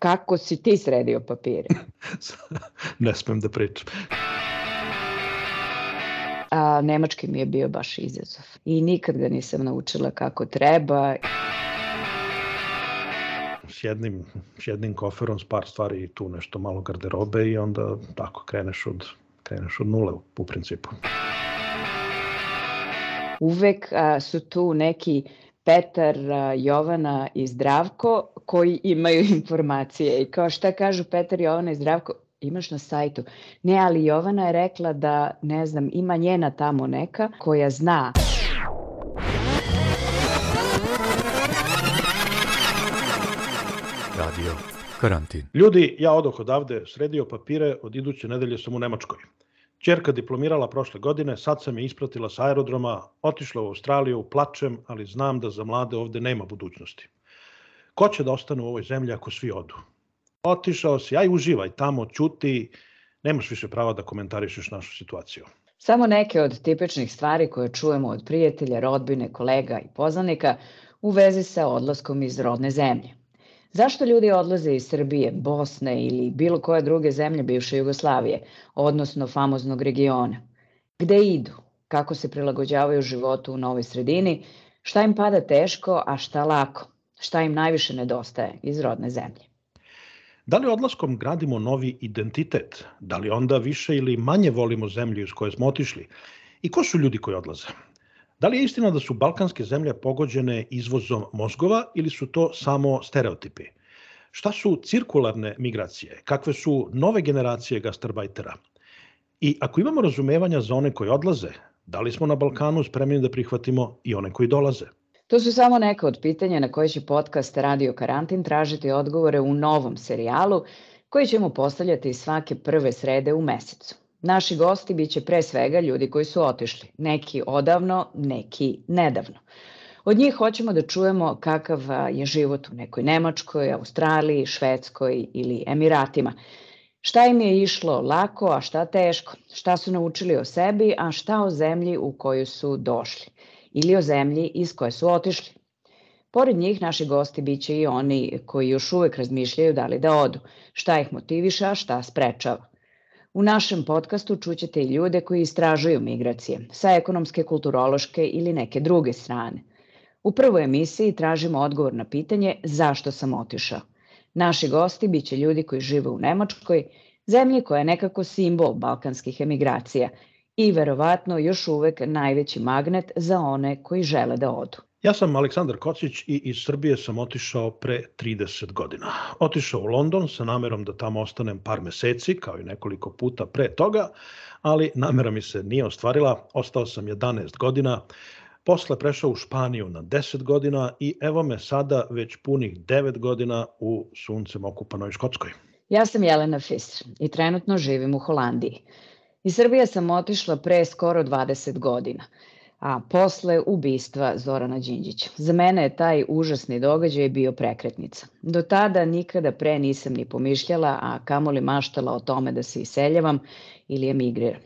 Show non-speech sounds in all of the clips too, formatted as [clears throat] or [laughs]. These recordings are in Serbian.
Kako si ti sredio papire? [laughs] ne smem da pričam. A, nemački mi je bio baš izazov. I nikad ga nisam naučila kako treba. S jednim, s jednim koferom, s par stvari i tu nešto malo garderobe i onda tako kreneš od, kreneš od nule u, principu. Uvek a, su tu neki Petar, Jovana i Zdravko koji imaju [laughs] informacije i kao šta kažu Petar, Jovana i Zdravko, imaš na sajtu. Ne, ali Jovana je rekla da, ne znam, ima njena tamo neka koja zna. Radio karantin. Ljudi, ja odoh odavde, sredio papire, od iduće nedelje sam u Nemačkoj. Čerka diplomirala prošle godine, sad sam je ispratila sa aerodroma, otišla u Australiju, plačem, ali znam da za mlade ovde nema budućnosti. Ko će da ostane u ovoj zemlji ako svi odu? Otišao si, aj uživaj tamo, čuti, nemaš više prava da komentarišeš našu situaciju. Samo neke od tipičnih stvari koje čujemo od prijatelja, rodbine, kolega i poznanika u vezi sa odlaskom iz rodne zemlje. Zašto ljudi odlaze iz Srbije, Bosne ili bilo koje druge zemlje bivše Jugoslavije, odnosno famoznog regiona? Gde idu? Kako se prilagođavaju životu u novoj sredini? Šta im pada teško, a šta lako? Šta im najviše nedostaje iz rodne zemlje? Da li odlaskom gradimo novi identitet? Da li onda više ili manje volimo zemlju iz koje smo otišli? I ko su ljudi koji odlaze? Da li je istina da su balkanske zemlje pogođene izvozom mozgova ili su to samo stereotipi? Šta su cirkularne migracije? Kakve su nove generacije gastarbajtera? I ako imamo razumevanja za one koji odlaze, da li smo na Balkanu spremni da prihvatimo i one koji dolaze? To su samo neka od pitanja na koje će podcast Radio Karantin tražiti odgovore u novom serijalu koji ćemo postavljati svake prve srede u mesecu. Naši gosti biće pre svega ljudi koji su otišli, neki odavno, neki nedavno. Od njih hoćemo da čujemo kakav je život u nekoj Nemačkoj, Australiji, Švedskoj ili Emiratima. Šta im je išlo lako, a šta teško? Šta su naučili o sebi, a šta o zemlji u koju su došli? Ili o zemlji iz koje su otišli? Pored njih naši gosti biće i oni koji još uvek razmišljaju da li da odu, šta ih motiviše, a šta sprečava. U našem podcastu čućete i ljude koji istražuju migracije, sa ekonomske, kulturološke ili neke druge strane. U prvoj emisiji tražimo odgovor na pitanje zašto sam otišao. Naši gosti biće ljudi koji žive u Nemačkoj, zemlji koja je nekako simbol balkanskih emigracija i verovatno još uvek najveći magnet za one koji žele da odu. Ja sam Aleksandar Kocić i iz Srbije sam otišao pre 30 godina. Otišao u London sa namerom da tamo ostanem par meseci, kao i nekoliko puta pre toga, ali namera mi se nije ostvarila. Ostao sam 11 godina, posle prešao u Španiju na 10 godina i evo me sada već punih 9 godina u suncem okupanoj Škotskoj. Ja sam Jelena Fisr i trenutno živim u Holandiji. Iz Srbije sam otišla pre skoro 20 godina – a posle ubistva Zorana Đinđića. Za mene je taj užasni događaj bio prekretnica. Do tada nikada pre nisam ni pomišljala, a kamoli maštala o tome da se iseljavam ili emigriram.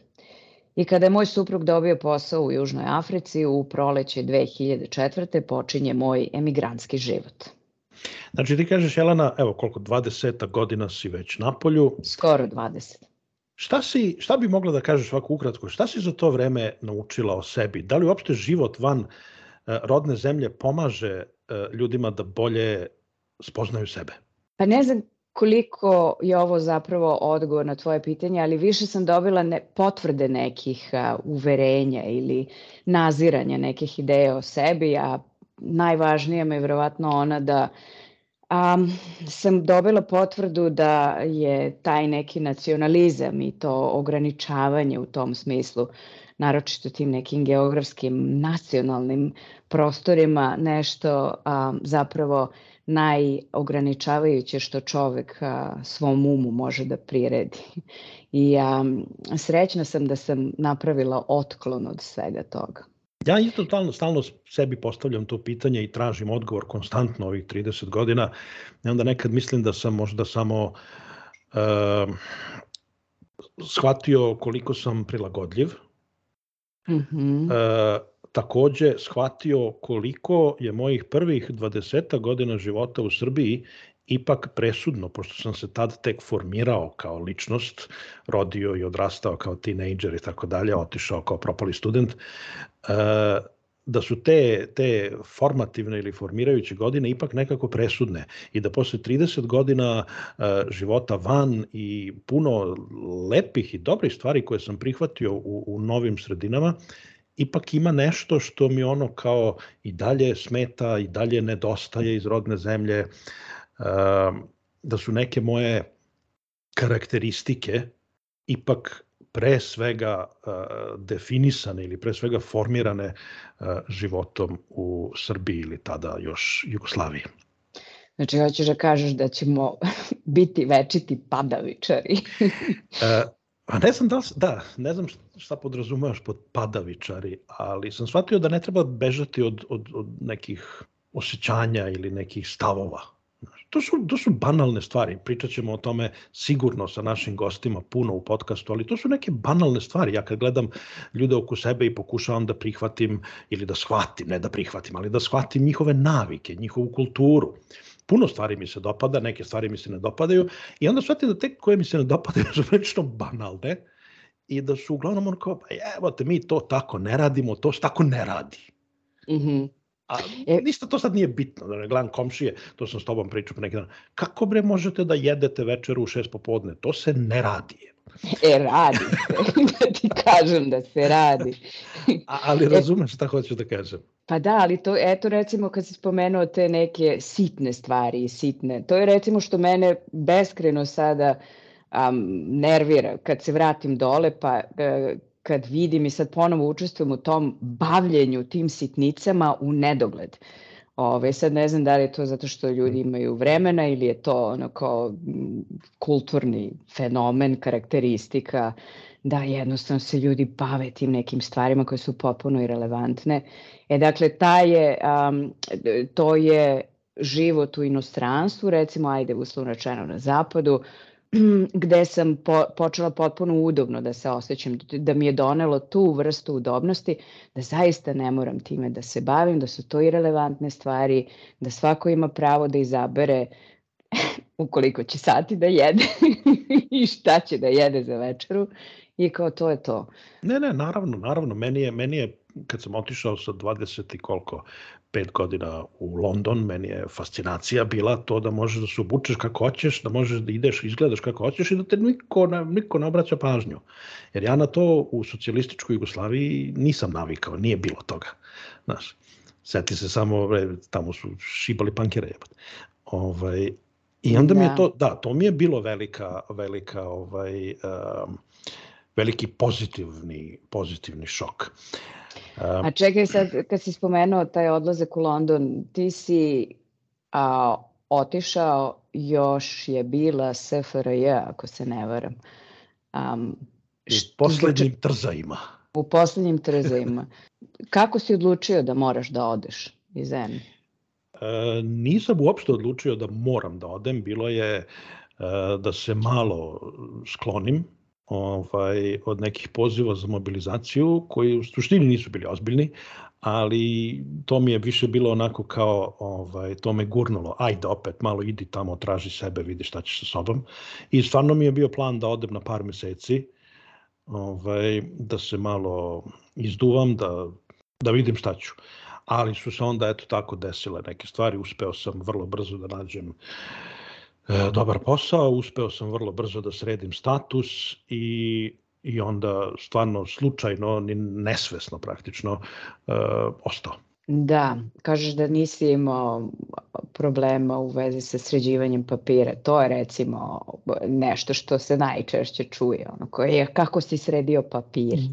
I kada je moj suprug dobio posao u Južnoj Africi, u proleće 2004. počinje moj emigrantski život. Znači ti kažeš, Jelena, evo koliko, 20 godina si već na polju. Skoro 20. Šta, si, šta bi mogla da kažeš ovako ukratko, šta si za to vreme naučila o sebi? Da li uopšte život van uh, rodne zemlje pomaže uh, ljudima da bolje spoznaju sebe? Pa ne znam koliko je ovo zapravo odgovor na tvoje pitanje, ali više sam dobila ne, potvrde nekih uh, uverenja ili naziranja nekih ideja o sebi, a najvažnija me je verovatno ona da uh, a, sam dobila potvrdu da je taj neki nacionalizam i to ograničavanje u tom smislu, naročito tim nekim geografskim nacionalnim prostorima, nešto a, zapravo najograničavajuće što čovek a, svom umu može da priredi. I a, srećna sam da sam napravila otklon od svega toga. Ja isto stalno, stalno sebi postavljam to pitanje i tražim odgovor konstantno ovih 30 godina. I onda nekad mislim da sam možda samo uh, shvatio koliko sam prilagodljiv. Mm -hmm. uh, takođe shvatio koliko je mojih prvih 20 godina života u Srbiji ipak presudno, pošto sam se tad tek formirao kao ličnost, rodio i odrastao kao tinejdžer i tako dalje, otišao kao propali student, e, da su te, te formativne ili formirajuće godine ipak nekako presudne i da posle 30 godina uh, života van i puno lepih i dobrih stvari koje sam prihvatio u, u novim sredinama, ipak ima nešto što mi ono kao i dalje smeta i dalje nedostaje iz rodne zemlje, uh, da su neke moje karakteristike ipak pre svega uh, definisane ili pre svega formirane uh, životom u Srbiji ili tada još Jugoslaviji. Znači, hoćeš da kažeš da ćemo [laughs] biti večiti padavičari. uh, A ne znam da, da, ne znam šta podrazumevaš pod padavičari, ali sam shvatio da ne treba bežati od, od, od nekih osjećanja ili nekih stavova. To su, to su banalne stvari, pričat ćemo o tome sigurno sa našim gostima puno u podcastu, ali to su neke banalne stvari. Ja kad gledam ljude oko sebe i pokušavam da prihvatim ili da shvatim, ne da prihvatim, ali da shvatim njihove navike, njihovu kulturu. Puno stvari mi se dopada, neke stvari mi se ne dopadaju i onda shvatim da te koje mi se ne dopadaju su prilično banalne i da su uglavnom ono kao, pa evo te, mi to tako ne radimo, to se tako ne radi. Mm -hmm. A e, ništa to sad nije bitno, da ne gledam komšije, to sam s tobom pričao pre neki dan. Kako bre možete da jedete večeru u šest popodne? To se ne radi. E, radi se, [laughs] [laughs] da ti kažem da se radi. A, ali e, razumeš šta hoću da kažem? Pa da, ali to, eto recimo kad si spomenuo te neke sitne stvari, sitne, to je recimo što mene beskreno sada um, nervira kad se vratim dole, pa uh, kad vidim i sad ponovo učestvujem u tom bavljenju tim sitnicama u nedogled. Ove, sad ne znam da li je to zato što ljudi imaju vremena ili je to ono kao kulturni fenomen, karakteristika, da jednostavno se ljudi bave tim nekim stvarima koje su potpuno irelevantne. E dakle, ta je, um, to je život u inostranstvu, recimo, ajde uslovno rečeno na zapadu, [clears throat] gde sam po, počela potpuno udobno da se osjećam, da mi je donelo tu vrstu udobnosti, da zaista ne moram time da se bavim, da su to irelevantne stvari, da svako ima pravo da izabere [laughs] ukoliko će sati da jede [laughs] i šta će da jede za večeru i kao to je to. Ne, ne, naravno, naravno, meni je, meni je kad sam otišao sa 20 i koliko, pet godina u London, meni je fascinacija bila to da možeš da se obučeš kako hoćeš, da možeš da ideš, izgledaš kako hoćeš i da te niko, ne, niko ne obraća pažnju. Jer ja na to u socijalističkoj Jugoslaviji nisam navikao, nije bilo toga. Znaš, seti se samo, tamo su šibali pankere. Ovaj, I onda da. mi je da. to, da, to mi je bilo velika, velika ovaj, um, veliki pozitivni, pozitivni šok. A čekaj sad, kad si spomenuo taj odlazak u London, ti si a, otišao, još je bila SFRJ, ako se ne varam. Um, u poslednjim trzajima. U poslednjim trzajima. Kako si odlučio da moraš da odeš iz zemlje? E, nisam uopšte odlučio da moram da odem, bilo je e, da se malo sklonim ovaj, od nekih poziva za mobilizaciju koji u suštini nisu bili ozbiljni, ali to mi je više bilo onako kao, ovaj, to me gurnulo, ajde opet malo idi tamo, traži sebe, vidi šta ćeš sa sobom. I stvarno mi je bio plan da odem na par meseci, ovaj, da se malo izduvam, da, da vidim šta ću. Ali su se onda eto tako desile neke stvari, uspeo sam vrlo brzo da nađem uh, e, dobar posao, uspeo sam vrlo brzo da sredim status i i onda stvarno slučajno, ni nesvesno praktično, e, ostao. Da, kažeš da nisi imao problema u vezi sa sređivanjem papira. To je recimo nešto što se najčešće čuje. Ono, koje je kako si sredio papir. Mm.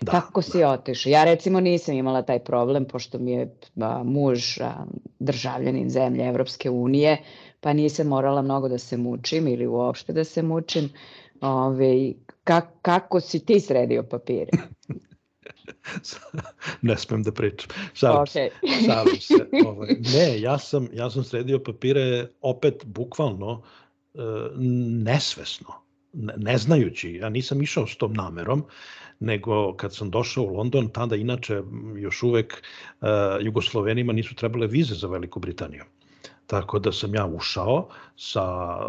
Da, Kako si da. otišao? Ja recimo nisam imala taj problem, pošto mi je a, muž a, državljanin zemlje Evropske unije, pa nisam morala mnogo da se mučim ili uopšte da se mučim. Ove, ka, kako si ti sredio papire? [laughs] ne smem da pričam. Šalim okay. [laughs] se. Šalim se. Ovaj, ne, ja sam, ja sam sredio papire opet bukvalno e, nesvesno, ne, ne znajući. Ja nisam išao s tom namerom, nego kad sam došao u London, tada inače još uvek uh, Jugoslovenima nisu trebale vize za Veliku Britaniju. Tako da sam ja ušao sa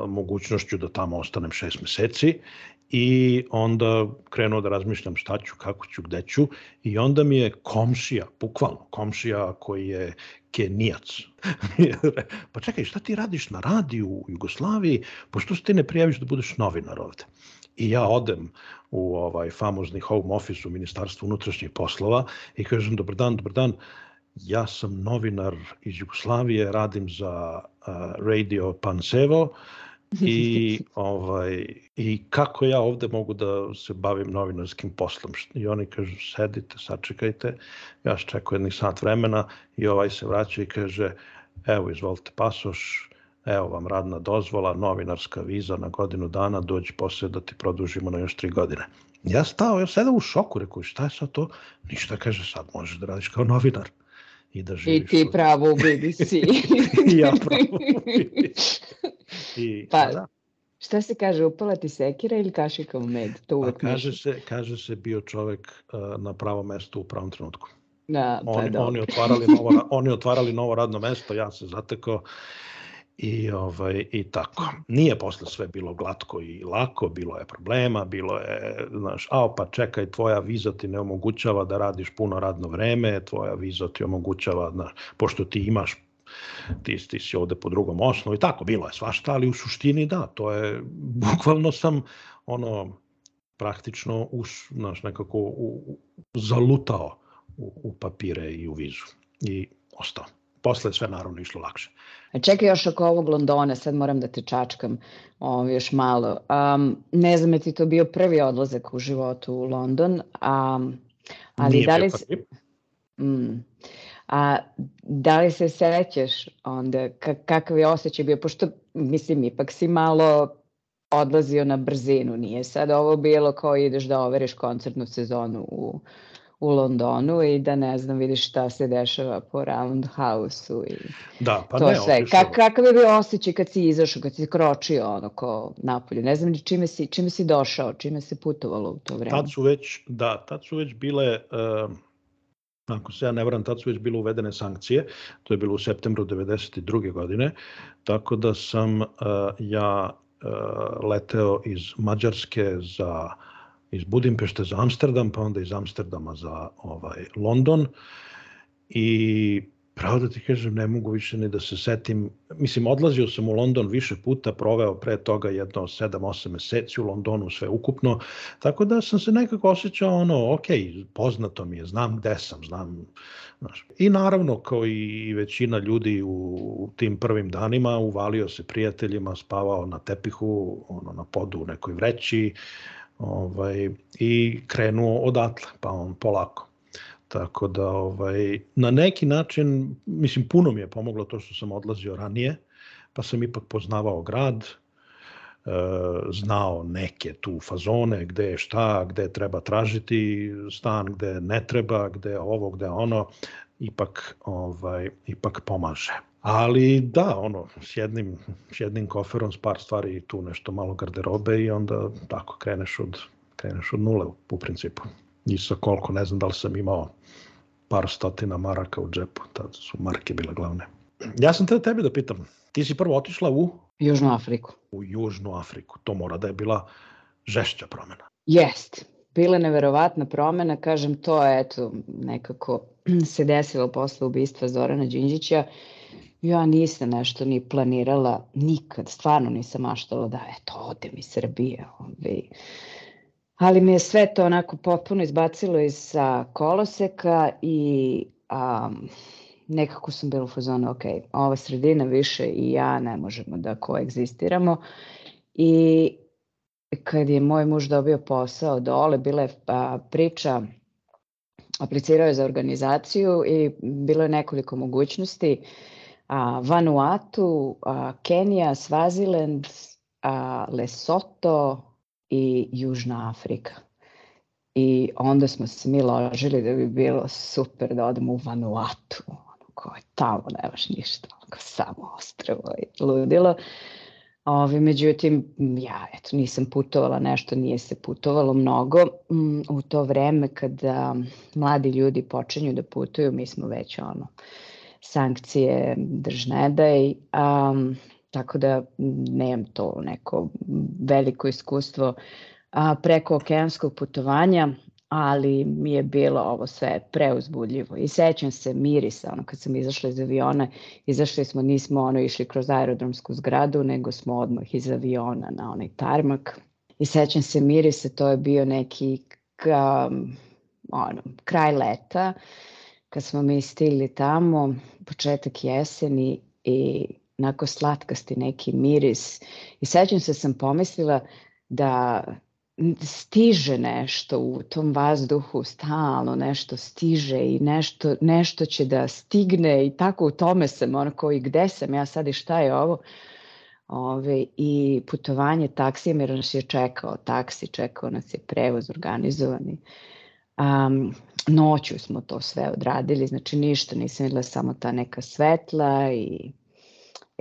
mogućnošću da tamo ostanem šest meseci i onda krenuo da razmišljam šta ću, kako ću, gde ću i onda mi je komšija, bukvalno komšija koji je Kenijac. [laughs] pa čekaj, šta ti radiš na radiju u Jugoslaviji, pošto se ti ne prijaviš da budeš novinar ovde? I ja odem u ovaj famozni home office u Ministarstvu unutrašnjih poslova i kažem, dobar dan, dobar dan, ja sam novinar iz Jugoslavije, radim za Radio Pansevo, i, [laughs] ovaj, i kako ja ovde mogu da se bavim novinarskim poslom. I oni kažu, sedite, sačekajte, ja čekam jednih sat vremena i ovaj se vraća i kaže, evo, izvolite pasoš, evo vam radna dozvola, novinarska viza na godinu dana, dođi posle da ti produžimo na još tri godine. Ja stao, ja sedao u šoku, rekao, šta je sad to? Ništa, kaže, sad možeš da radiš kao novinar i da živiš. I ti pravo u BBC. [laughs] I ja pravo u BBC. I, pa, da. Šta se kaže, upala ti sekira ili kašika u med? To uvek pa, kaže, se, kaže se bio čovek uh, na pravo mesto u pravom trenutku. Da, pa oni, dobro. oni, otvarali novo, oni otvarali novo radno mesto, ja se zatekao i, ovaj, i tako. Nije posle sve bilo glatko i lako, bilo je problema, bilo je, znaš, a pa čekaj, tvoja viza ti ne omogućava da radiš puno radno vreme, tvoja viza ti omogućava, znaš, pošto ti imaš ti, ti si ovde po drugom osnovu i tako, bilo je svašta, ali u suštini da, to je, [laughs] bukvalno sam ono, praktično us, znaš, nekako u, zalutao u, u papire i u vizu i ostao. Posle sve naravno išlo lakše. A čekaj još oko ovog Londona, sad moram da te čačkam o, još malo. Um, ne znam je ti to bio prvi odlazak u životu u London, um, ali Nije da li... Prvi. Mm, A da li se sećaš onda kakav je osjećaj bio, pošto mislim ipak si malo odlazio na brzinu, nije sad ovo bilo kao ideš da overiš koncertnu sezonu u, u Londonu i da ne znam vidiš šta se dešava po Roundhouse-u i da, pa to ne, sve. Ka, kakav je bio osjećaj kad si izašao, kad si kročio ono ko napolje? Ne znam ni čime si, čime si došao, čime se putovalo u to vreme. Tad su već, da, tad su već bile uh, ako se ja ne vram, tad su već bile uvedene sankcije, to je bilo u septembru 92. godine, tako da sam uh, ja uh, leteo iz Mađarske za iz Budimpešte za Amsterdam, pa onda iz Amsterdama za ovaj London i pravo da ti kažem, ne mogu više ni da se setim. Mislim, odlazio sam u London više puta, proveo pre toga jedno 7-8 meseci u Londonu sve ukupno, tako da sam se nekako osjećao ono, ok, poznato mi je, znam gde sam, znam, znaš. I naravno, kao i većina ljudi u tim prvim danima, uvalio se prijateljima, spavao na tepihu, ono, na podu u nekoj vreći, ovaj, i krenuo odatle, pa on polako. Tako da ovaj, na neki način, mislim, puno mi je pomoglo to što sam odlazio ranije, pa sam ipak poznavao grad, e, znao neke tu fazone, gde je šta, gde treba tražiti stan, gde ne treba, gde ovo, gde ono, ipak, ovaj, ipak pomaže. Ali da, ono, s jednim, s jednim koferom, s par stvari tu nešto malo garderobe i onda tako kreneš od, kreneš od nule u principu i sa koliko, ne znam da li sam imao par stotina maraka u džepu, tad su marke bile glavne. Ja sam te tebe da pitam, ti si prvo otišla u? Južnu Afriku. U Južnu Afriku, to mora da je bila žešća promena. Jest, bila neverovatna promena, kažem to je eto nekako [clears throat] se desilo posle ubistva Zorana Đinđića. Ja nisam nešto ni planirala nikad, stvarno nisam maštala da eto odem iz Srbije. Ovaj ali mi je sve to onako potpuno izbacilo iz a, koloseka i a, nekako sam bila u fazonu, ok, ova sredina više i ja ne možemo da koegzistiramo i kad je moj muž dobio posao dole, bila je a, priča, aplicirao je za organizaciju i bilo je nekoliko mogućnosti, a, Vanuatu, a, Kenija, Swaziland, a, Lesotho, i Južna Afrika. I onda smo se mi ložili da bi bilo super da odemo u Vanuatu, ono ko je tamo, nemaš ništa, ono samo ostravo i ludilo. Ovi, međutim, ja eto, nisam putovala nešto, nije se putovalo mnogo. Mm, u to vreme kada mladi ljudi počinju da putuju, mi smo već ono, sankcije drž ne daj, um, tako da nemam to neko veliko iskustvo a, preko okeanskog putovanja, ali mi je bilo ovo sve preuzbudljivo. I sećam se mirisa, ono kad sam izašla iz aviona, izašli smo, nismo ono išli kroz aerodromsku zgradu, nego smo odmah iz aviona na onaj tarmak. I sećam se mirisa, to je bio neki ka, ono, kraj leta, kad smo mi stigli tamo, početak jeseni i onako slatkasti neki miris. I sećam se sam pomislila da stiže nešto u tom vazduhu, stalno nešto stiže i nešto, nešto će da stigne i tako u tome sam, onako i gde sam ja sad i šta je ovo. Ove, I putovanje taksijem jer nas je čekao taksi, čekao nas je prevoz organizovani. Um, noću smo to sve odradili, znači ništa, nisam videla samo ta neka svetla i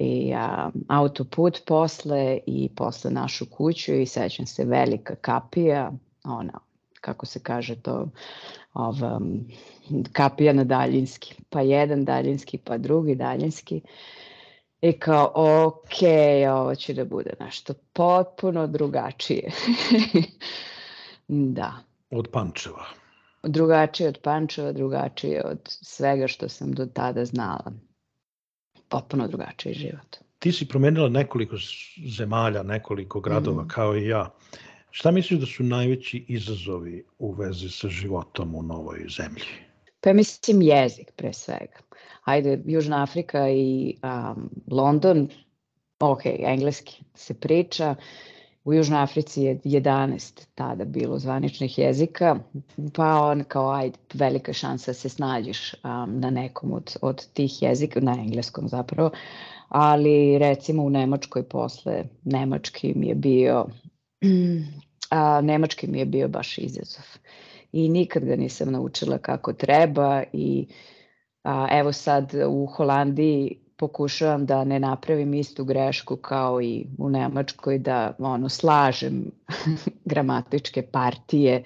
i a, autoput posle i posle našu kuću i sećam se velika kapija, ona, kako se kaže to, ova, kapija na daljinski, pa jedan daljinski, pa drugi daljinski. I kao, ok, ovo će da bude nešto potpuno drugačije. [laughs] da. Od Pančeva. Drugačije od Pančeva, drugačije od svega što sam do tada znala potpuno drugačiji život. Ti si promenila nekoliko zemalja, nekoliko gradova mm. kao i ja. Šta misliš da su najveći izazovi u vezi sa životom u novoj zemlji? Pa mislim jezik pre svega. Ajde, Južna Afrika i um, London, ok, engleski se priča, U Južnoj Africi je 11 tada bilo zvaničnih jezika, pa on kao ajde, velika šansa da se snađeš um, na nekom od, od tih jezika, na engleskom zapravo, ali recimo u Nemačkoj posle Nemački mi je bio [clears throat] a, Nemački mi je bio baš izazov. I nikad ga nisam naučila kako treba i a, evo sad u Holandiji pokušavam da ne napravim istu grešku kao i u Nemačkoj da ono slažem [laughs] gramatičke partije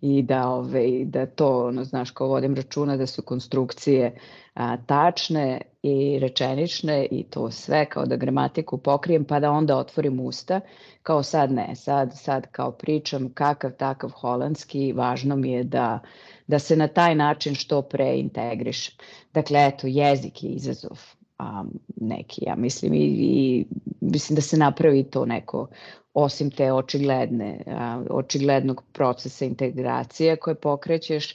i da ove da to ono znaš kao vodim računa da su konstrukcije a, tačne i rečenične i to sve kao da gramatiku pokrijem pa da onda otvorim usta kao sad ne sad sad kao pričam kakav takav holandski važno mi je da da se na taj način što pre integrišem. Dakle, eto, jezik je izazov a, neki, ja mislim, i, i mislim da se napravi to neko, osim te očigledne, a, očiglednog procesa integracije koje pokrećeš,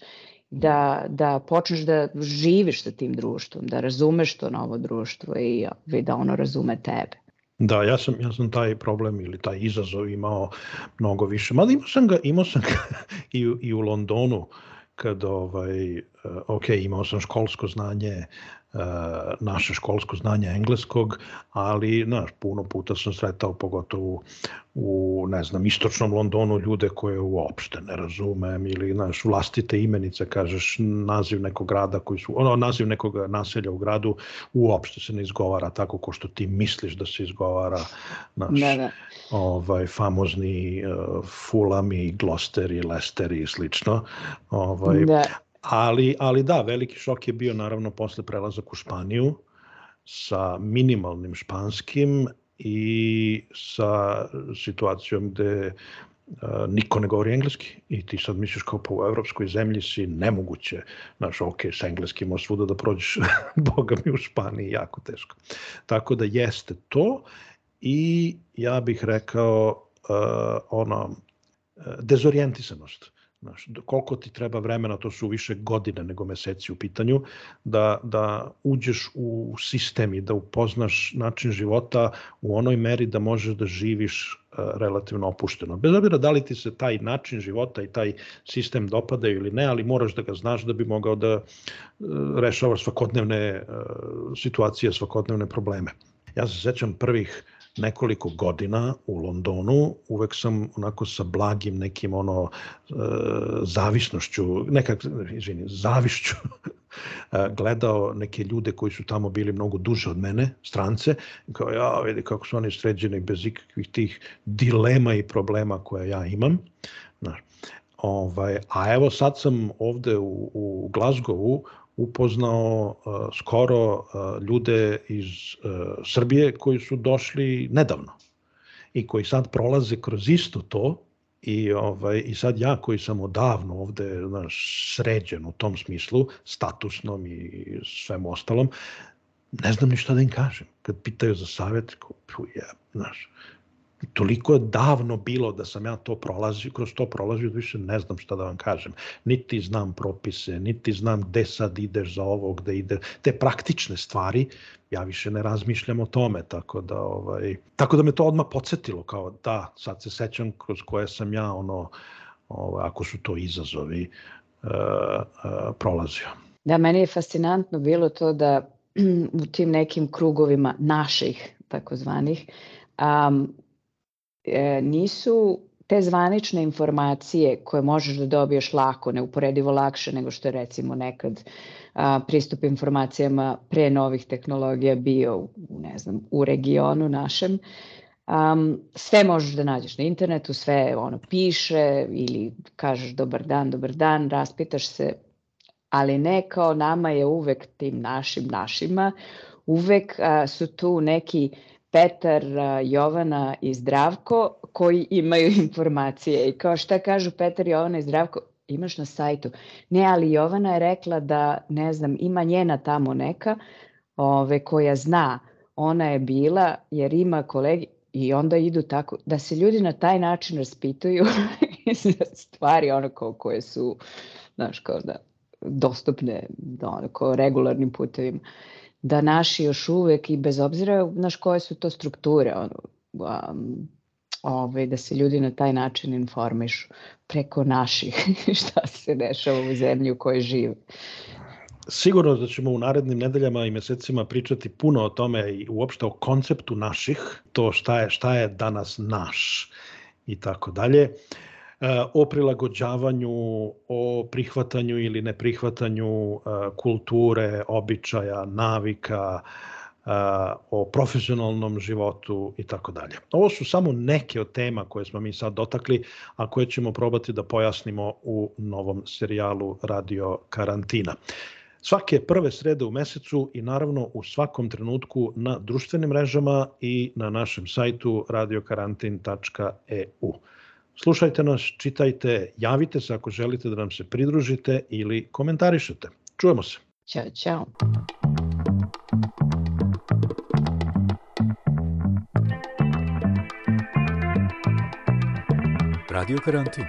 da, da počneš da živiš sa tim društvom, da razumeš to novo društvo i, i da ono razume tebe. Da, ja sam, ja sam taj problem ili taj izazov imao mnogo više. Mada imao sam ga, imao sam ga [laughs] i, i u Londonu, kad ovaj, ok, imao sam školsko znanje E, naše školsko znanje engleskog, ali znaš, puno puta sam sretao pogotovo u, ne znam, istočnom Londonu ljude koje uopšte ne razumem ili, znaš, vlastite imenice, kažeš naziv nekog grada koji su, ono, naziv nekog naselja u gradu uopšte se ne izgovara tako ko što ti misliš da se izgovara naš, da, da. ovaj, famozni uh, Fulham i Gloucester i Leicester i slično. Ovaj, da. Ali, ali da, veliki šok je bio naravno posle prelazak u Španiju sa minimalnim španskim i sa situacijom gde Uh, niko ne govori engleski i ti sad misliš kao pa u evropskoj zemlji si nemoguće, znaš, ok, sa engleskim možeš svuda da prođeš, [laughs] boga mi u Španiji, jako teško. Tako da jeste to i ja bih rekao uh, ono, uh, dezorijentisanost. Znaš, koliko ti treba vremena, to su više godine nego meseci u pitanju, da, da uđeš u sistem i da upoznaš način života u onoj meri da možeš da živiš uh, relativno opušteno. Bez obzira da li ti se taj način života i taj sistem dopadaju ili ne, ali moraš da ga znaš da bi mogao da uh, rešavaš svakodnevne uh, situacije, svakodnevne probleme. Ja se sećam prvih nekoliko godina u Londonu, uvek sam onako sa blagim nekim ono e, zavisnošću, nekak, izvini, zavišću [laughs] e, gledao neke ljude koji su tamo bili mnogo duže od mene, strance, kao ja vidi kako su oni sređeni bez ikakvih tih dilema i problema koje ja imam. Znaš. Ovaj, a evo sad sam ovde u, u Glasgowu upoznao skoro ljude iz Srbije koji su došli nedavno i koji sad prolaze kroz isto to I, ovaj, I sad ja koji sam odavno ovde znaš, sređen u tom smislu, statusnom i svem ostalom, ne znam ni šta da im kažem. Kad pitaju za savjet, ko, je, znaš, toliko je davno bilo da sam ja to prolazio, kroz to prolazio, da više ne znam šta da vam kažem. Niti znam propise, niti znam gde sad ideš za ovo, gde ide. Te praktične stvari, ja više ne razmišljam o tome, tako da, ovaj, tako da me to odmah podsjetilo, kao da, sad se sećam kroz koje sam ja, ono, ovaj, ako su to izazovi, uh, uh, prolazio. Da, meni je fascinantno bilo to da [clears throat] u tim nekim krugovima naših, takozvanih, um, e, nisu te zvanične informacije koje možeš da dobiješ lako, neuporedivo lakše nego što je recimo nekad a, pristup informacijama pre novih tehnologija bio u, ne znam, u regionu našem, um, sve možeš da nađeš na internetu, sve ono piše ili kažeš dobar dan, dobar dan, raspitaš se, ali ne kao nama je uvek tim našim našima, uvek a, su tu neki Petar, Jovana i Zdravko koji imaju [laughs] informacije. I kao šta kažu Petar, Jovana i Zdravko, imaš na sajtu. Ne, ali Jovana je rekla da, ne znam, ima njena tamo neka ove, koja zna, ona je bila jer ima kolegi i onda idu tako, da se ljudi na taj način raspituju [laughs] stvari ono kao koje su, znaš, kao da dostupne da, ono, kao regularnim putevima da naši još uvek i bez obzira znaš koje su to strukture ono, um, ovaj, da se ljudi na taj način informišu preko naših [laughs] šta se dešava u zemlji u kojoj žive. Sigurno da ćemo u narednim nedeljama i mesecima pričati puno o tome i uopšte o konceptu naših, to šta je, šta je danas naš i tako dalje o prilagođavanju, o prihvatanju ili neprihvatanju kulture, običaja, navika, o profesionalnom životu i tako dalje. Ovo su samo neke od tema koje smo mi sad dotakli, a koje ćemo probati da pojasnimo u novom serijalu Radio Karantina. Svake prve srede u mesecu i naravno u svakom trenutku na društvenim mrežama i na našem sajtu radiokarantin.eu. Slušajte nas, čitajte, javite se ako želite da nam se pridružite ili komentarišete. Čujemo se. Ćao, čao. Radio Karantin